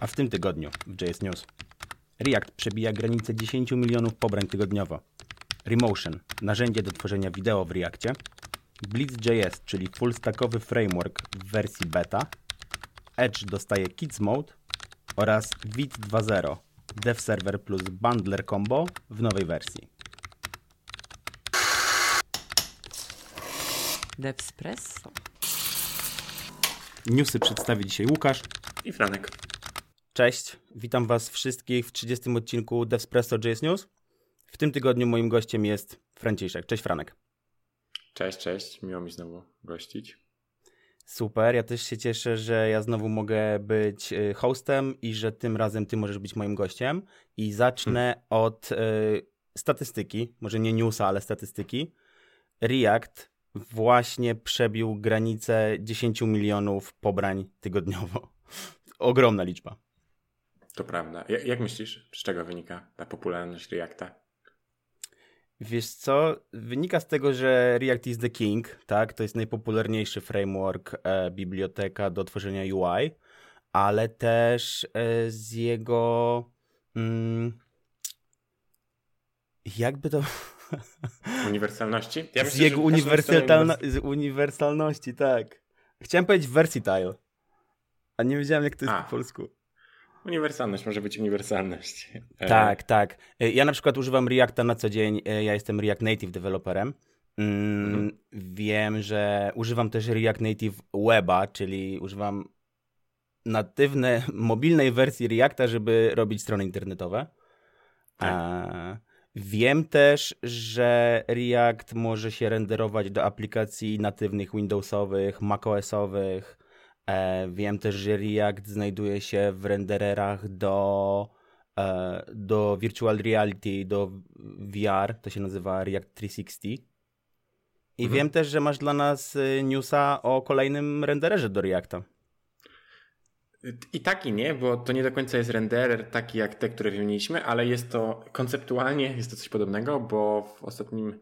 A w tym tygodniu w JS News React przebija granicę 10 milionów pobrań tygodniowo. Remotion, narzędzie do tworzenia wideo w Reactie. Blitz.js, czyli full-stackowy framework w wersji beta. Edge dostaje Kids Mode oraz Vite 2.0, Dev Server plus Bundler Combo w nowej wersji. Devspresso. Newsy przedstawi dzisiaj Łukasz i Franek. Cześć, witam Was wszystkich w 30 odcinku Devspresso JS News. W tym tygodniu moim gościem jest Franciszek. Cześć Franek. Cześć, cześć, miło mi znowu gościć. Super, ja też się cieszę, że ja znowu mogę być y, hostem i że tym razem Ty możesz być moim gościem. I zacznę hmm. od y, statystyki, może nie newsa, ale statystyki. React właśnie przebił granicę 10 milionów pobrań tygodniowo. Ogromna liczba. To prawda. Jak, jak myślisz, z czego wynika ta popularność Reacta? Wiesz co, wynika z tego, że React is the king, tak? To jest najpopularniejszy framework, e, biblioteka do tworzenia UI, ale też e, z jego mm, jakby to uniwersalności? Ja myślę, z jego uniwersalna... z uniwersalności, tak. Chciałem powiedzieć versatile, a nie wiedziałem jak to jest a. po polsku. Uniwersalność może być uniwersalność. E, tak, tak. E, ja na przykład używam Reacta na co dzień. E, ja jestem React Native deweloperem. Mm, mhm. Wiem, że używam też React Native Weba, czyli używam natywnej, mobilnej wersji Reacta, żeby robić strony internetowe. Tak. Wiem też, że React może się renderować do aplikacji natywnych Windowsowych, macOSowych. E, wiem też, że React znajduje się w rendererach do, e, do virtual reality, do VR, to się nazywa React 360. I mhm. wiem też, że masz dla nas y, newsa o kolejnym rendererze do Reacta. I tak i nie, bo to nie do końca jest renderer taki jak te, które wymieniliśmy, ale jest to konceptualnie jest to coś podobnego, bo w ostatnim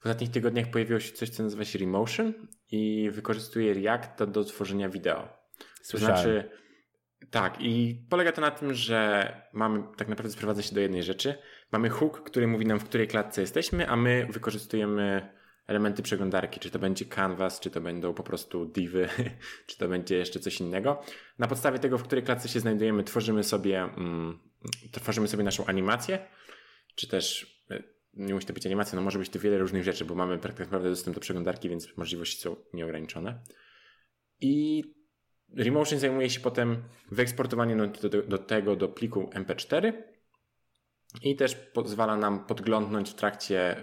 w ostatnich tygodniach pojawiło się coś, co nazywa się Remotion i wykorzystuje React do tworzenia wideo. Słyszałem. To znaczy, tak, i polega to na tym, że mamy, tak naprawdę sprowadza się do jednej rzeczy. Mamy hook, który mówi nam, w której klatce jesteśmy, a my wykorzystujemy elementy przeglądarki, czy to będzie canvas, czy to będą po prostu divy, czy to będzie jeszcze coś innego. Na podstawie tego, w której klatce się znajdujemy, tworzymy sobie, mm, tworzymy sobie naszą animację, czy też nie musi to być animacja, no może być to wiele różnych rzeczy, bo mamy tak naprawdę dostęp do przeglądarki, więc możliwości są nieograniczone. I Remotion zajmuje się potem wyeksportowaniem do, do, do tego do pliku MP4 i też pozwala nam podglądnąć w trakcie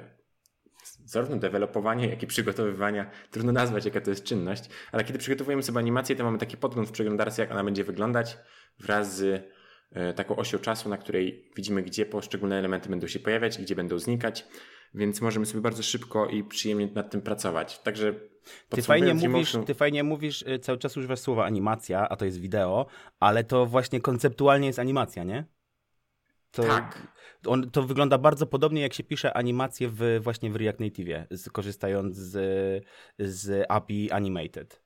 zarówno dewelopowania, jak i przygotowywania. Trudno nazwać, jaka to jest czynność, ale kiedy przygotowujemy sobie animację, to mamy taki podgląd w przeglądarce, jak ona będzie wyglądać wraz z taką osią czasu, na której widzimy, gdzie poszczególne elementy będą się pojawiać, gdzie będą znikać, więc możemy sobie bardzo szybko i przyjemnie nad tym pracować. Także ty fajnie, mówisz, ty fajnie mówisz, e, cały czas używasz słowa animacja, a to jest wideo, ale to właśnie konceptualnie jest animacja, nie? To, tak. On, to wygląda bardzo podobnie, jak się pisze animację w, właśnie w React Native, korzystając z, z API Animated.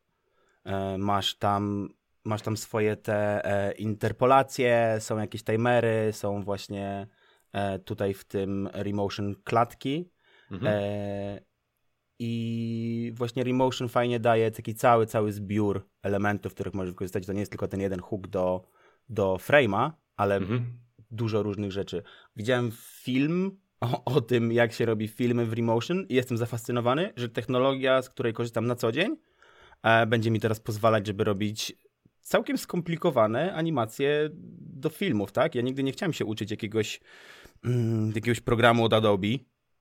E, masz tam, masz tam swoje te e, interpolacje, są jakieś timery, są właśnie e, tutaj w tym Remotion klatki. Mhm. I właśnie Remotion fajnie daje taki cały, cały zbiór elementów, których możesz wykorzystać. To nie jest tylko ten jeden hook do, do frame'a, ale mhm dużo różnych rzeczy. Widziałem film o, o, tym, jak się robi filmy w Remotion i jestem zafascynowany, że technologia, z której korzystam na co dzień, e, będzie mi teraz pozwalać, żeby robić całkiem skomplikowane animacje do filmów, tak? Ja nigdy nie chciałem się uczyć jakiegoś, mm, jakiegoś programu od Adobe,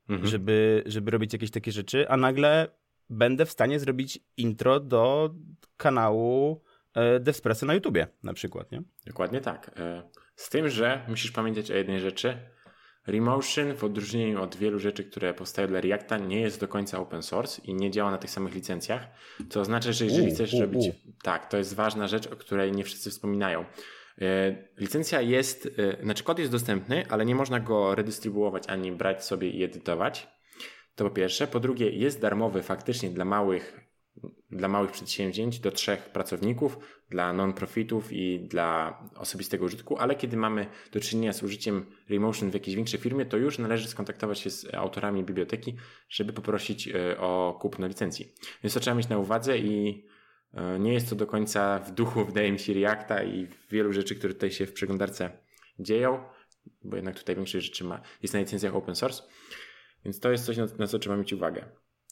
mhm. żeby, żeby robić jakieś takie rzeczy, a nagle będę w stanie zrobić intro do kanału e, Devspresso na YouTubie na przykład, nie? Dokładnie tak. E, z tym, że musisz pamiętać o jednej rzeczy. Remotion w odróżnieniu od wielu rzeczy, które powstają dla Reacta, nie jest do końca open source i nie działa na tych samych licencjach. To oznacza, że jeżeli chcesz robić. Tak, to jest ważna rzecz, o której nie wszyscy wspominają. E, licencja jest, e, znaczy kod jest dostępny, ale nie można go redystrybuować ani brać sobie i edytować. To po pierwsze. Po drugie, jest darmowy faktycznie dla małych dla małych przedsięwzięć do trzech pracowników, dla non-profitów i dla osobistego użytku, ale kiedy mamy do czynienia z użyciem Remotion w jakiejś większej firmie, to już należy skontaktować się z autorami biblioteki, żeby poprosić e, o kupno licencji. Więc to trzeba mieć na uwadze i e, nie jest to do końca w duchu, wydaje mi się, Reacta i wielu rzeczy, które tutaj się w przeglądarce dzieją, bo jednak tutaj większość rzeczy ma, jest na licencjach open source. Więc to jest coś, na, na co trzeba mieć uwagę.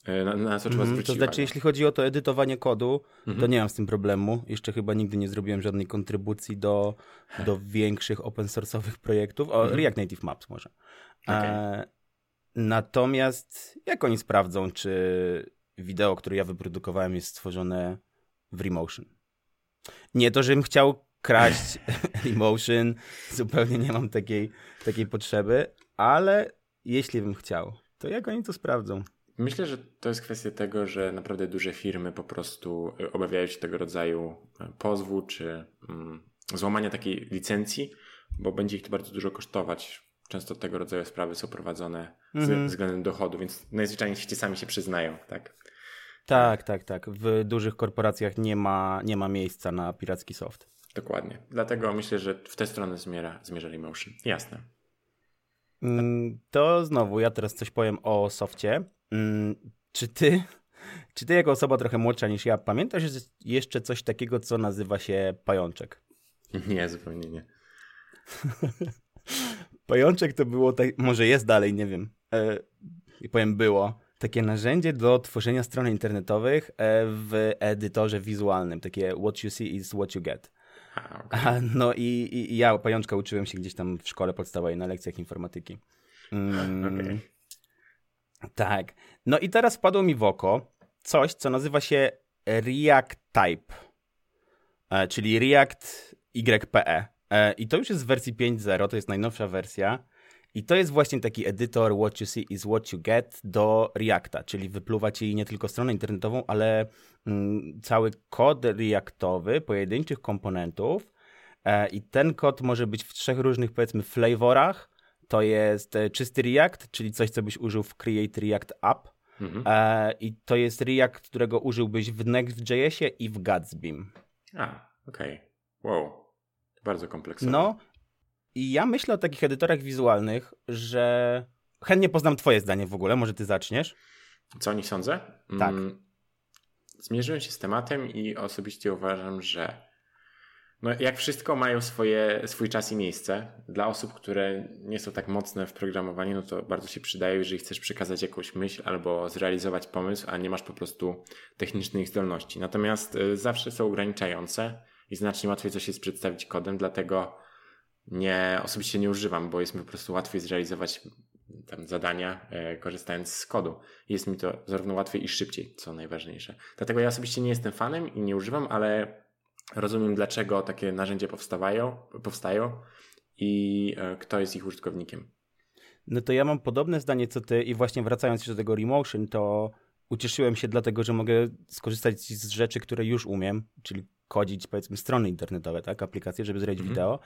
E, na, na co trzeba mm, To znaczy, uwagę. jeśli chodzi o to edytowanie kodu, mm -hmm. to nie mam z tym problemu. Jeszcze chyba nigdy nie zrobiłem żadnej kontrybucji do, do większych open source'owych projektów. O, mm -hmm. React Native Maps może. Okay. E, natomiast jak oni sprawdzą, czy wideo, które ja wyprodukowałem jest stworzone w Remotion? Nie to, żebym chciał kraść Remotion, zupełnie nie mam takiej, takiej potrzeby, ale jeśli bym chciał, to jak oni to sprawdzą? Myślę, że to jest kwestia tego, że naprawdę duże firmy po prostu y, obawiają się tego rodzaju y, pozwu czy mm, złamania takiej licencji, bo będzie ich to bardzo dużo kosztować. Często tego rodzaju sprawy są prowadzone mm-hmm. względem dochodu, więc najzwyczajniej w świecie sami się przyznają, tak? Tak, tak, tak. W dużych korporacjach nie ma, nie ma miejsca na piracki soft. Dokładnie. Dlatego myślę, że w tę stronę zmierza, zmierza Emotion. Jasne. Mm, to znowu ja teraz coś powiem o softie. Mm, czy ty, czy ty jako osoba trochę młodsza niż ja pamiętasz jeszcze coś takiego, co nazywa się pajączek? Nie, zupełnie nie. pajączek to było, tak, może jest dalej, nie wiem. E, powiem było. Takie narzędzie do tworzenia stron internetowych e, w edytorze wizualnym. Takie what you see is what you get. A, okay. No i, i, ja pajączka uczyłem się gdzieś tam w szkole podstawowej na lekcjach informatyki. Mm, okay. Tak. No i teraz wpadło mi w oko coś, co nazywa się React Type, e, czyli React YPE. E, I to już jest w wersji 5.0, to jest najnowsza wersja. I to jest właśnie taki edytor What You See is What You Get do Reacta, czyli wypluwa ci nie tylko stronę internetową, ale mm, cały kod Reactowy pojedynczych komponentów. E, I ten kod może być w trzech różnych, powiedzmy, flavorach. To jest e, czysty React, czyli coś, co byś użył w Create React App. Mhm. E, I to jest React, którego użyłbyś w Next.jsie i w Gatsbym. A, okej. Okay. Wow. Bardzo kompleksowe. No, i ja myślę o takich edytorach wizualnych, że chętnie poznam twoje zdanie w ogóle, może ty zaczniesz. Co o nich sądzę? Tak. Mm, zmierzyłem się z tematem i osobiście uważam, że no, jak wszystko mają swoje, swój czas i miejsce. Dla osób, które nie są tak mocne w programowaniu, no to bardzo się przydaje, jeżeli chcesz przekazać jakąś myśl albo zrealizować pomysł, a nie masz po prostu technicznych zdolności. Natomiast y, zawsze są ograniczające i znacznie łatwiej coś jest przedstawić kodem, dlatego nie, osobiście nie używam, bo jest mi po prostu łatwiej zrealizować tam zadania, e, korzystając z kodu. Jest mi to zarówno łatwiej i szybciej, co najważniejsze. Dlatego ja osobiście nie jestem fanem i nie używam, ale rozumiem, dlaczego takie narzędzia powstawają, powstają i e, kto jest ich użytkownikiem. No to ja mam podobne zdanie co ty i właśnie wracając do tego Remotion, to ucieszyłem się dlatego, że mogę skorzystać z rzeczy, które już umiem, czyli kodzić powiedzmy strony internetowe, tak, aplikacje, żeby zrobić mm -hmm. wideo.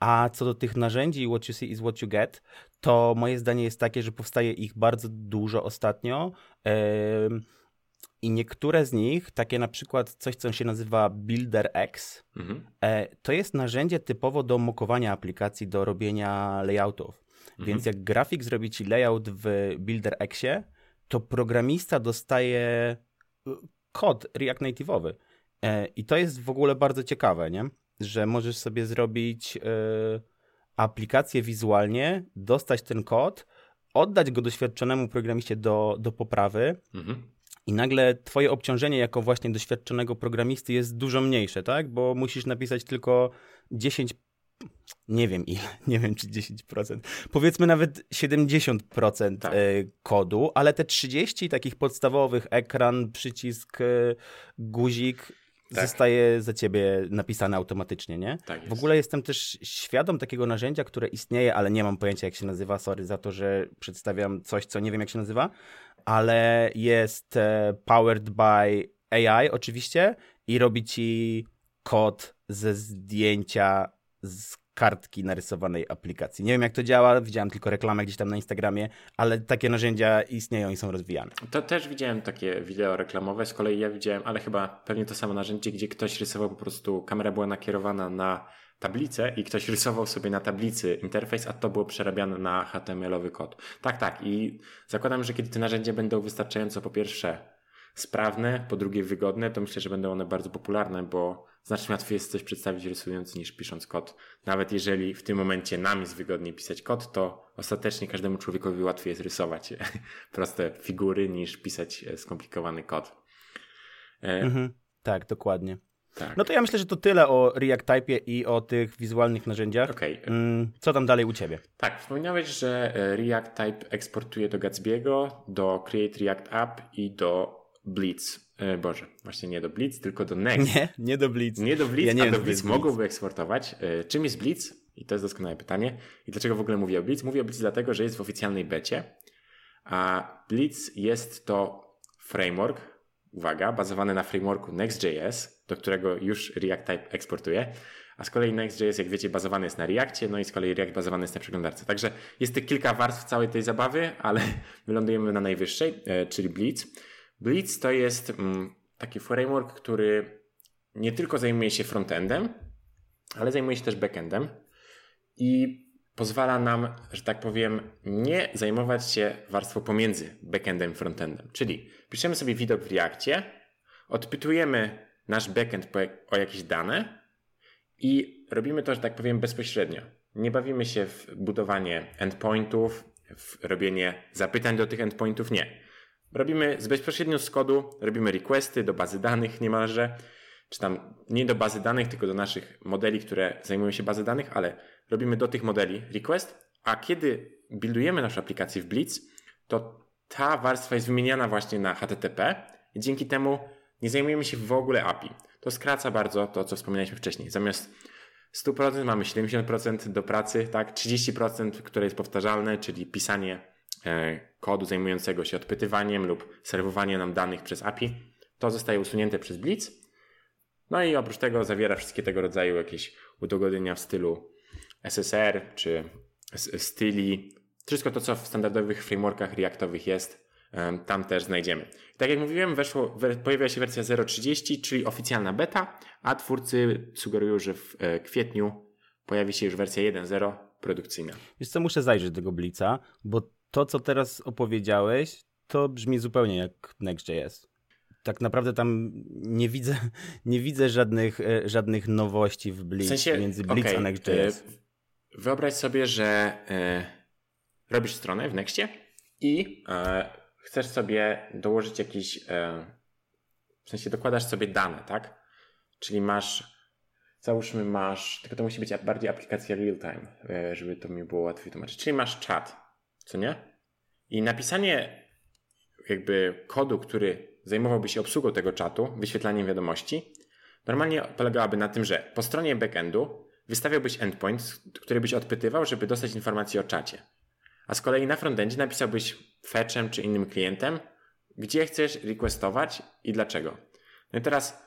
A co do tych narzędzi what you see is what you get, to moje zdanie jest takie, że powstaje ich bardzo dużo ostatnio. Yy, i niektóre z nich, takie na przykład coś, co się nazywa Builder X, mhm. E, to jest narzędzie typowo do mokowania aplikacji, do robienia layoutów. Mhm. Więc jak grafik zrobi ci layout w Builder Xie, to programista dostaje y, kod React Native'owy. E, I to jest w ogóle bardzo ciekawe, nie? że możesz sobie zrobić y, aplikację wizualnie, dostać ten kod, oddać go doświadczonemu programiście do, do poprawy. Mhm. I nagle twoje obciążenie jako właśnie doświadczonego programisty jest dużo mniejsze, tak? Bo musisz napisać tylko 10 nie wiem ile, nie wiem czy 10%, powiedzmy nawet 70% tak. E, kodu, ale te 30 takich podstawowych, ekran, przycisk, e, guzik, tak. zostaje za ciebie napisane automatycznie, nie? Tak w ogóle jestem też świadom takiego narzędzia, które istnieje, ale nie mam pojęcia jak się nazywa, sorry za to, że przedstawiam coś, co nie wiem jak się nazywa, ale jest e, powered by AI oczywiście i robi ci kod ze zdjęcia z kartki narysowanej aplikacji. Nie wiem jak to działa, widziałem tylko reklamę gdzieś tam na Instagramie, ale takie narzędzia istnieją i są rozwijane. To też widziałem takie wideo reklamowe, z kolei ja widziałem, ale chyba pewnie to samo narzędzie, gdzie ktoś rysował po prostu, kamera była nakierowana na tablicę i ktoś rysował sobie na tablicy interfejs, a to było przerabiane na HTML-owy kod. Tak, tak. I zakładam, że kiedy te narzędzia będą wystarczająco po pierwsze sprawne, po drugie wygodne, to myślę, że będą one bardzo popularne, bo znacznie łatwiej jest coś przedstawić rysując niż pisząc kod. Nawet jeżeli w tym momencie nam jest wygodniej pisać kod, to ostatecznie każdemu człowiekowi łatwiej jest rysować proste figury niż pisać skomplikowany kod. E, mhm, tak, dokładnie. Tak. No to ja myślę, że to tyle o React Type i o tych wizualnych narzędziach. Okay. Mm, co tam dalej u Ciebie? Tak, wspomniałeś, że e, React Type eksportuje do Gatsby'ego, do Create React App i do Blitz. E, Boże, właśnie nie do Blitz, tylko do Next. Nie, nie do Blitz. Nie do Blitz, ja nie a do Blitz mogłoby eksportować. E, czym jest Blitz? I to jest doskonałe pytanie. I dlaczego w ogóle mówię o Blitz? Mówię o Blitz dlatego, że jest w oficjalnej becie, a Blitz jest to framework, uwaga, bazowany na frameworku Next.js, do którego już React Type eksportuje. A z kolei Next.js, jak wiecie, bazowany jest na Reactie, no i z kolei React bazowany jest na przeglądarce. Także jest tych kilka warstw całej tej zabawy, ale wylądujemy na najwyższej, e, czyli Blitz. Blitz to jest mm, taki framework, który nie tylko zajmuje się frontendem, ale zajmuje się też backendem i pozwala nam, że tak powiem, nie zajmować się warstwą pomiędzy backendem i frontendem. Czyli piszemy sobie widok w Reakcie, odpytujemy nasz backend o jakieś dane i robimy to, że tak powiem, bezpośrednio. Nie bawimy się w budowanie endpointów, w robienie zapytań do tych endpointów, nie. Robimy z bezpośrednio z kodu, robimy requesty do bazy danych niemalże, czy tam nie do bazy danych, tylko do naszych modeli, które zajmują się bazy danych, ale robimy do tych modeli request, a kiedy buildujemy naszą aplikację w Blitz, to ta warstwa jest wymieniana właśnie na HTTP i dzięki temu nie zajmujemy się w ogóle API. To skraca bardzo to, co wspomnieliśmy wcześniej. Zamiast 100% mamy 70% do pracy, tak? 30%, które jest powtarzalne, czyli pisanie kodu zajmującego się odpytywaniem lub serwowaniem nam danych przez API. To zostaje usunięte przez Blitz. No i oprócz tego zawiera wszystkie tego rodzaju jakieś udogodnienia w stylu SSR czy styli. Wszystko to, co w standardowych frameworkach Reactowych jest, tam też znajdziemy. Tak jak mówiłem, weszło, pojawiła się wersja 0.30, czyli oficjalna beta, a twórcy sugerują, że w e, kwietniu pojawi się już wersja 1.0 produkcyjna. Wiesz co, muszę zajrzeć do tego Blica, bo to, co teraz opowiedziałeś, to brzmi zupełnie jak Next.js. Tak naprawdę tam nie widzę, nie widzę żadnych, e, żadnych nowości w Blitz, w sensie, między Blitz okay, a Next.js. Wyobraź sobie, że e, robisz stronę w Nextie i e, chcesz sobie dołożyć jakiś, e, w sensie dokładasz sobie dane, tak? Czyli masz, załóżmy masz, tylko to musi być bardziej aplikacja real time, e, żeby to mi było łatwiej tłumaczyć. Czyli masz czat, co nie? I napisanie jakby kodu, który zajmowałby się obsługą tego czatu, wyświetlaniem wiadomości, normalnie polegałaby na tym, że po stronie backendu wystawiałbyś endpoint, który byś odpytywał, żeby dostać informacje o czacie. A z kolei na frontendzie napisałbyś fetchem czy innym klientem, gdzie chcesz requestować i dlaczego. No i teraz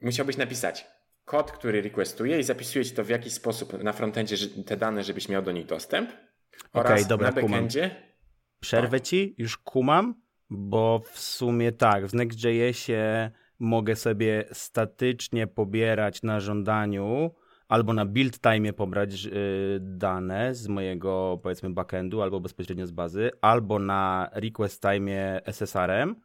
musiałbyś napisać kod, który requestuje i zapisuje ci to w jakiś sposób na frontendzie te dane, żebyś miał do nich dostęp. Oraz okay, dobra, na backendzie... Kumam. Przerwę ci, już kumam, bo w sumie tak, w Next.jsie mogę sobie statycznie pobierać na żądaniu albo na build time pobrać yy, dane z mojego powiedzmy backendu albo bezpośrednio z bazy, albo na request time SSR-em,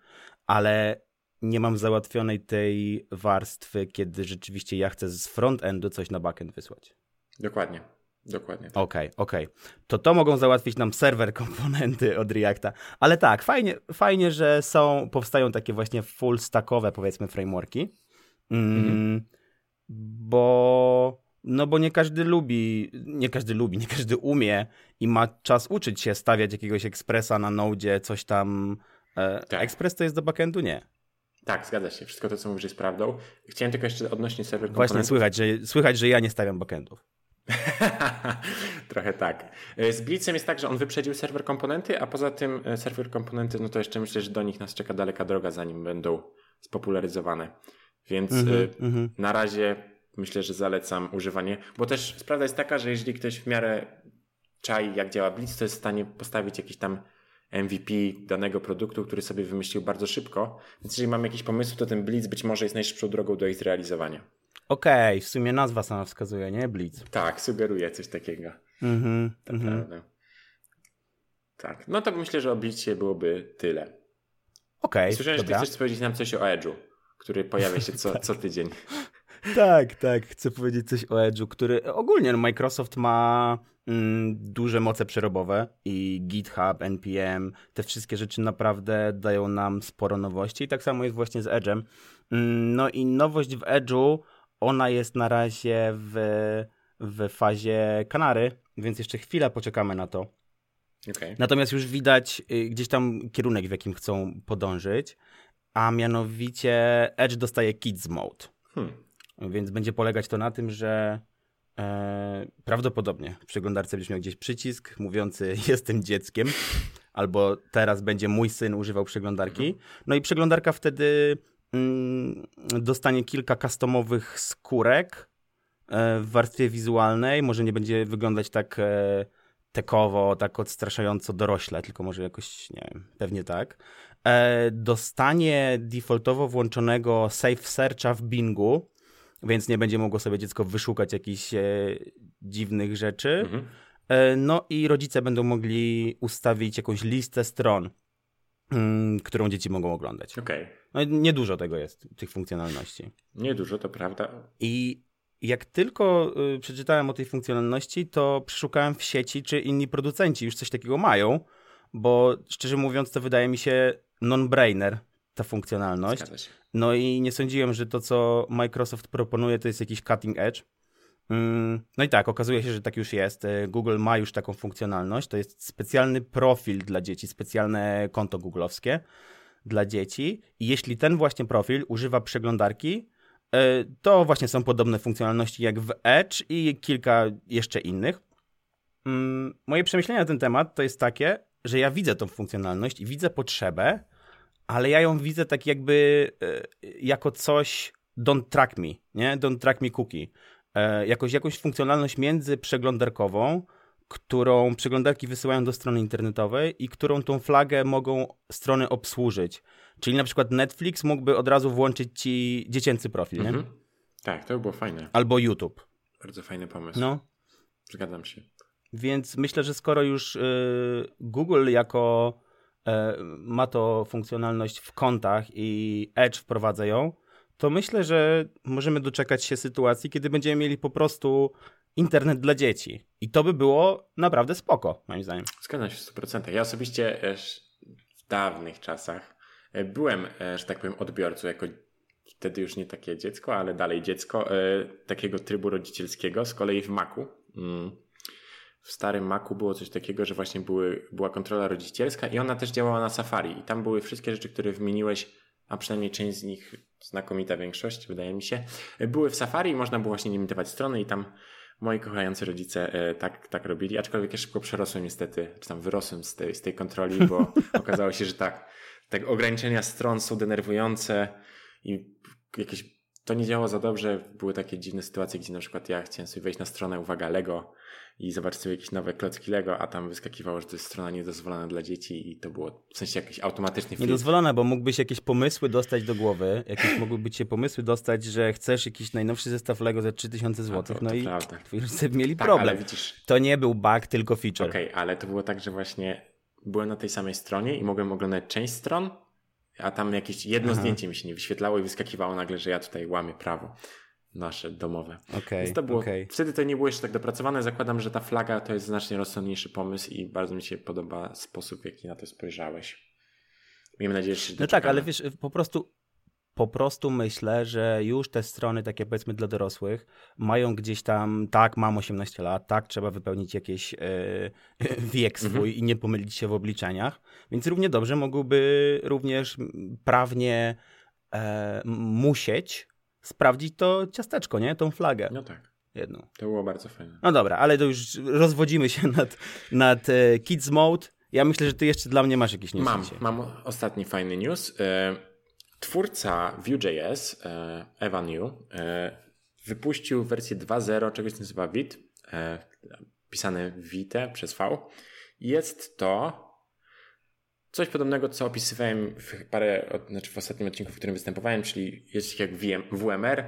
ale nie mam załatwionej tej warstwy, kiedy rzeczywiście ja chcę z frontendu coś na backend wysłać. Dokładnie. Dokładnie. Okej, tak. okej. Okay, okay. To to mogą załatwić nam serwer komponenty od Reacta. Ale tak, fajnie, fajnie że są, powstają takie właśnie full stackowe powiedzmy frameworki. Mm, mhm. Bo no bo nie każdy lubi, nie każdy lubi, nie każdy umie i ma czas uczyć się stawiać jakiegoś ekspresa na Node, coś tam. E, tak. Ekspres to jest do backendu? Nie. Tak, zgadza się. Wszystko to, co mówisz, jest prawdą. Chciałem tylko jeszcze odnośnie serwer komponentów. Właśnie słychać, że, słychać, że ja nie stawiam backendów. Trochę tak. E, z Blitzem jest tak, że on wyprzedził serwer komponenty, a poza tym e, serwer komponenty, no to jeszcze myślę, że do nich nas czeka daleka droga, zanim będą spopularyzowane. Więc mm -hmm, mm -hmm. na razie myślę, że zalecam używanie, bo też sprawa jest taka, że jeżeli ktoś w miarę czai, jak działa Blitz, to jest w stanie postawić jakiś tam MVP danego produktu, który sobie wymyślił bardzo szybko. Więc jeżeli mam jakiś pomysł, to ten Blitz być może jest najszybszą drogą do ich zrealizowania. Okej, okay, w sumie nazwa sama wskazuje, nie? Blitz. Tak, sugeruje coś takiego. Mhm. Mm prawda. Tak. No to myślę, że o Blitzie byłoby tyle. Okej. Okay, Słyszałem, że ty chcesz powiedzieć nam coś o Edge'u, który pojawia się co, co tydzień. tak, tak. Chcę powiedzieć coś o Edge'u, który ogólnie no, Microsoft ma mm, duże moce przerobowe i GitHub, NPM, te wszystkie rzeczy naprawdę dają nam sporo nowości i tak samo jest właśnie z Edge'em. Mm, no i nowość w Edge'u, ona jest na razie w, w fazie kanary, więc jeszcze chwilę poczekamy na to. Okay. Natomiast już widać y, gdzieś tam kierunek, w jakim chcą podążyć, a mianowicie Edge dostaje Kids Mode. Hmm. Więc będzie polegać to na tym, że e, prawdopodobnie w przeglądarce będziesz miał gdzieś przycisk mówiący jestem dzieckiem, albo teraz będzie mój syn używał przeglądarki. Mhm. No i przeglądarka wtedy dostanie kilka customowych skórek e, w warstwie wizualnej. Może nie będzie wyglądać tak e, tekowo, tak odstraszająco dorośle, tylko może jakoś, nie wiem, pewnie tak. E, dostanie defaultowo włączonego Safe Searcha w Bingu, więc nie będzie mogło sobie dziecko wyszukać jakichś dziwnych rzeczy. Mhm. No i rodzice będą mogli ustawić jakąś listę stron, mm, którą dzieci mogą oglądać. Okay. No, niedużo tego jest, tych funkcjonalności. Niedużo, to prawda. I jak tylko y, przeczytałem o tej funkcjonalności, to przeszukałem w sieci, czy inni producenci już coś takiego mają, bo szczerze mówiąc, to wydaje mi się non-brainer ta funkcjonalność. No i nie sądziłem, że to, co Microsoft proponuje, to jest jakiś cutting edge. Mm, no i tak, okazuje się, że tak już jest. Y, Google ma już taką funkcjonalność. To jest specjalny profil dla dzieci, specjalne konto googlowskie dla dzieci. I jeśli ten właśnie profil używa przeglądarki, E, to właśnie są podobne funkcjonalności jak w Edge i kilka jeszcze innych. Mm, moje przemyślenia na ten temat to jest takie, że ja widzę tą funkcjonalność i widzę potrzebę, ale ja ją widzę tak jakby e, jako coś don't track me, nie? Don't track me cookie. E, jakoś, jakąś funkcjonalność między przeglądarkową, którą przeglądarki wysyłają do strony internetowej i którą tą flagę mogą strony obsłużyć. Czyli na przykład Netflix mógłby od razu włączyć ci dziecięcy profil, nie? Mhm. Tak, to by było fajne. Albo YouTube. Bardzo fajny pomysł. No. Zgadzam się. Więc myślę, że skoro już y, Google jako y, ma to funkcjonalność w kontach i Edge wprowadza ją, to myślę, że możemy doczekać się sytuacji, kiedy będziemy mieli po prostu internet dla dzieci. I to by było naprawdę spoko, moim zdaniem. Zgadzam się w 100%. Ja osobiście e, w dawnych czasach e, byłem, e, że tak powiem, odbiorcą jako wtedy już nie takie dziecko, ale dalej dziecko takiego trybu rodzicielskiego, z kolei w Macu. Mm. W starym Macu było coś takiego, że właśnie były, była kontrola rodzicielska i ona też działała na Safari. I tam były wszystkie rzeczy, które wymieniłeś, a przynajmniej część z nich, znakomita większość, wydaje mi się, były w Safari i można było właśnie limitować strony i tam moi kochający rodzice e, tak, tak robili, aczkolwiek ja szybko przerosłem niestety, czy tam wyrosłem z tej, z tej kontroli, bo okazało się, że tak, tak ograniczenia stron są denerwujące i jakieś to nie działało za dobrze. Były takie dziwne sytuacje, gdzie na przykład ja chciałem sobie wejść na stronę, uwaga, Lego i zobaczyć sobie jakieś nowe klocki Lego, a tam wyskakiwało, że to jest strona niedozwolona dla dzieci i to było w sensie jakiś automatyczny flip. Niedozwolona, bo mógłbyś jakieś pomysły dostać do głowy, jakieś mogłyby cię pomysły dostać, że chcesz jakiś najnowszy zestaw Lego za 3000 zł, no i prawda. twoi mieli tak, problem. Widzisz... To nie był bug, tylko feature. Okej, okay, ale to było tak, że właśnie byłem na tej samej stronie i mogłem oglądać część stron, a tam jakieś jedno Aha. zdjęcie mi się nie wyświetlało i wyskakiwało nagle, że ja tutaj łamię prawo nasze domowe. Okay, Więc to było, okay. Wtedy to nie było jeszcze tak dopracowane. Zakładam, że ta flaga to jest znacznie rozsądniejszy pomysł i bardzo mi się podoba sposób, w jaki na to spojrzałeś. Miejmy nadzieję, że się No tak, ale wiesz, po prostu po prostu myślę, że już te strony takie powiedzmy dla dorosłych mają gdzieś tam, tak, mam 18 lat, tak, trzeba wypełnić jakiś yy, wiek swój mhm. i nie pomylić się w obliczeniach, więc równie dobrze mogłyby również prawnie e, musieć sprawdzić to ciasteczko, nie? Tą flagę. No tak. Jedną. To było bardzo fajne. No dobra, ale to już rozwodzimy się nad, nad e, Kids Mode. Ja myślę, że ty jeszcze dla mnie masz jakiś news. Mam, mam ostatni fajny news. E, twórca Vue.js, e, Evan New, wypuścił wersję 2.0 czegoś, co nazywa Vite, e, pisane Vite przez V. Jest to coś podobnego, co opisywałem w parę, znaczy w ostatnim odcinku, w którym występowałem, czyli jest jak VM, WMR,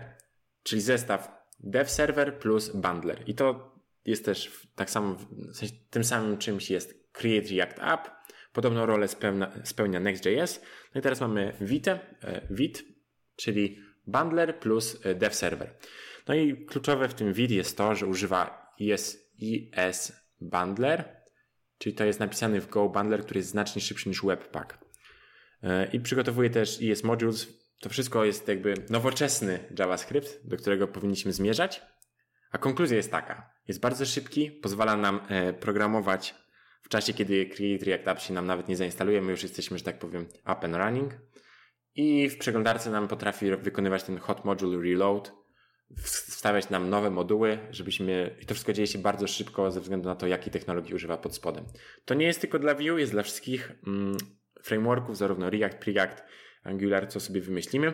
czyli zestaw dev server plus bundler. I to jest też tak samo, w sensie tym samym czymś jest Create React App. Podobną rolę spełnia, spełnia Next.js. No i teraz mamy Vite, Vite, czyli bundler plus e, dev server. No i kluczowe w tym Vite jest to, że używa ES, ES bundler, czyli to jest napisany w Go bundler, który jest znacznie szybszy niż Webpack. E, I przygotowuje też ES modules. To wszystko jest jakby nowoczesny JavaScript, do którego powinniśmy zmierzać. A konkluzja jest taka. Jest bardzo szybki, pozwala nam e, programować w czasie, kiedy Create React App się nam nawet nie zainstaluje. My już jesteśmy, że tak powiem, up and running. I w przeglądarce nam potrafi wykonywać ten hot module reload, wstawiać nam nowe moduły, żebyśmy. I to wszystko dzieje się bardzo szybko ze względu na to, jakiej technologii używa pod spodem. To nie jest tylko dla Vue, jest dla wszystkich mm, frameworków, zarówno React, Preact, Angular, co sobie wymyślimy.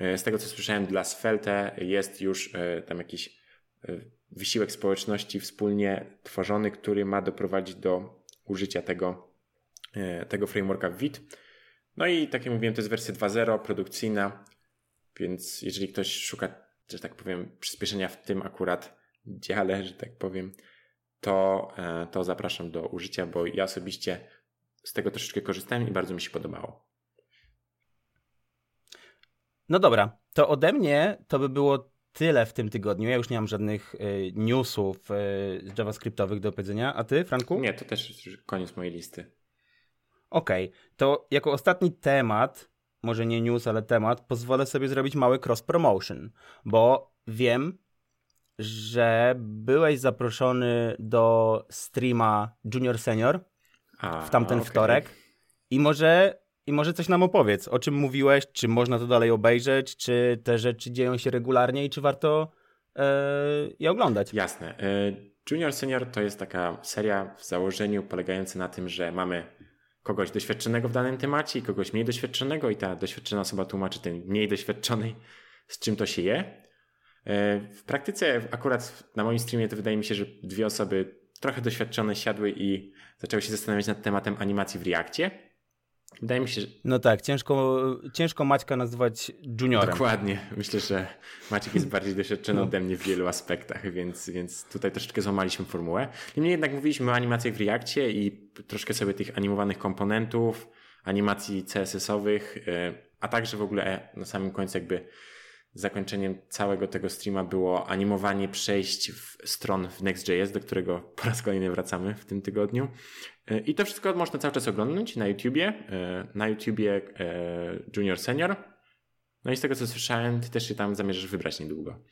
E, z tego co słyszałem, dla Svelte jest już e, tam jakiś e, wysiłek społeczności wspólnie tworzony, który ma doprowadzić do użycia tego, tego frameworka w Vite. No i tak jak mówiłem, to jest wersja 2.0, produkcyjna, więc jeżeli ktoś szuka, że tak powiem, przyspieszenia w tym akurat dziale, że tak powiem, to, to zapraszam do użycia, bo ja osobiście z tego troszeczkę korzystałem i bardzo mi się podobało. No dobra, to ode mnie to by było tyle w tym tygodniu. Ja już nie mam żadnych y, newsów y, javascriptowych do powiedzenia. A ty, Franku? Nie, to też koniec mojej listy. Okej, okay. to jako ostatni temat, może nie news, ale temat, pozwolę sobie zrobić mały cross promotion, bo wiem, że byłeś zaproszony do streama Junior Senior A, w tamten okay. wtorek i może i może coś nam opowiedz, o czym mówiłeś, czy można to dalej obejrzeć, czy te rzeczy dzieją się regularnie i czy warto e, je oglądać. Jasne. E, Junior Senior to jest taka seria w założeniu polegająca na tym, że mamy kogoś doświadczonego w danym temacie i kogoś mniej doświadczonego i ta doświadczona osoba tłumaczy ten mniej doświadczonej, z czym to się je. E, w praktyce akurat na moim streamie to wydaje mi się, że dwie osoby trochę doświadczone siadły i zaczęły się zastanawiać nad tematem animacji w Reakcie. Wydaje mi się, że... No tak, ciężko, ciężko Maćka nazywać juniorem. Dokładnie. Myślę, że Maciek jest bardziej doświadczony no. ode mnie w wielu aspektach, więc, więc tutaj troszeczkę złamaliśmy formułę. Niemniej jednak mówiliśmy o animacjach w Reakcie i troszkę sobie tych animowanych komponentów, animacji CSS-owych, y, a także w ogóle na samym końcu jakby zakończeniem całego tego streama było animowanie przejść w stron w Next.js, do którego po raz kolejny wracamy w tym tygodniu. E, I to wszystko można cały czas oglądać na YouTubie, e, na YouTubie e, Junior Senior. No i z tego co słyszałem, ty też się tam zamierzasz wybrać niedługo.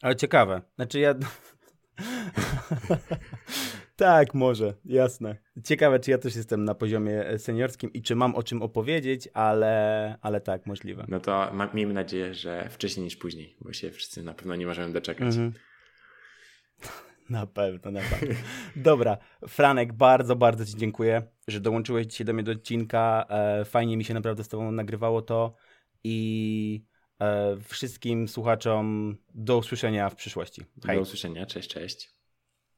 Ale ciekawe. Znaczy ja... tak, może, jasne. Ciekawe, czy ja też jestem na poziomie seniorskim i czy mam o czym opowiedzieć, ale, ale tak, możliwe. No to ma, miejmy nadzieję, że wcześniej niż później, bo się wszyscy na pewno nie możemy doczekać. Mhm. Na pewno, na pewno. Dobra, Franek, bardzo, bardzo Ci dziękuję, że dołączyłeś dzisiaj do mnie do odcinka. E, fajnie mi się naprawdę z Tobą nagrywało to i e, wszystkim słuchaczom do usłyszenia w przyszłości. Hej. Do usłyszenia, cześć, cześć.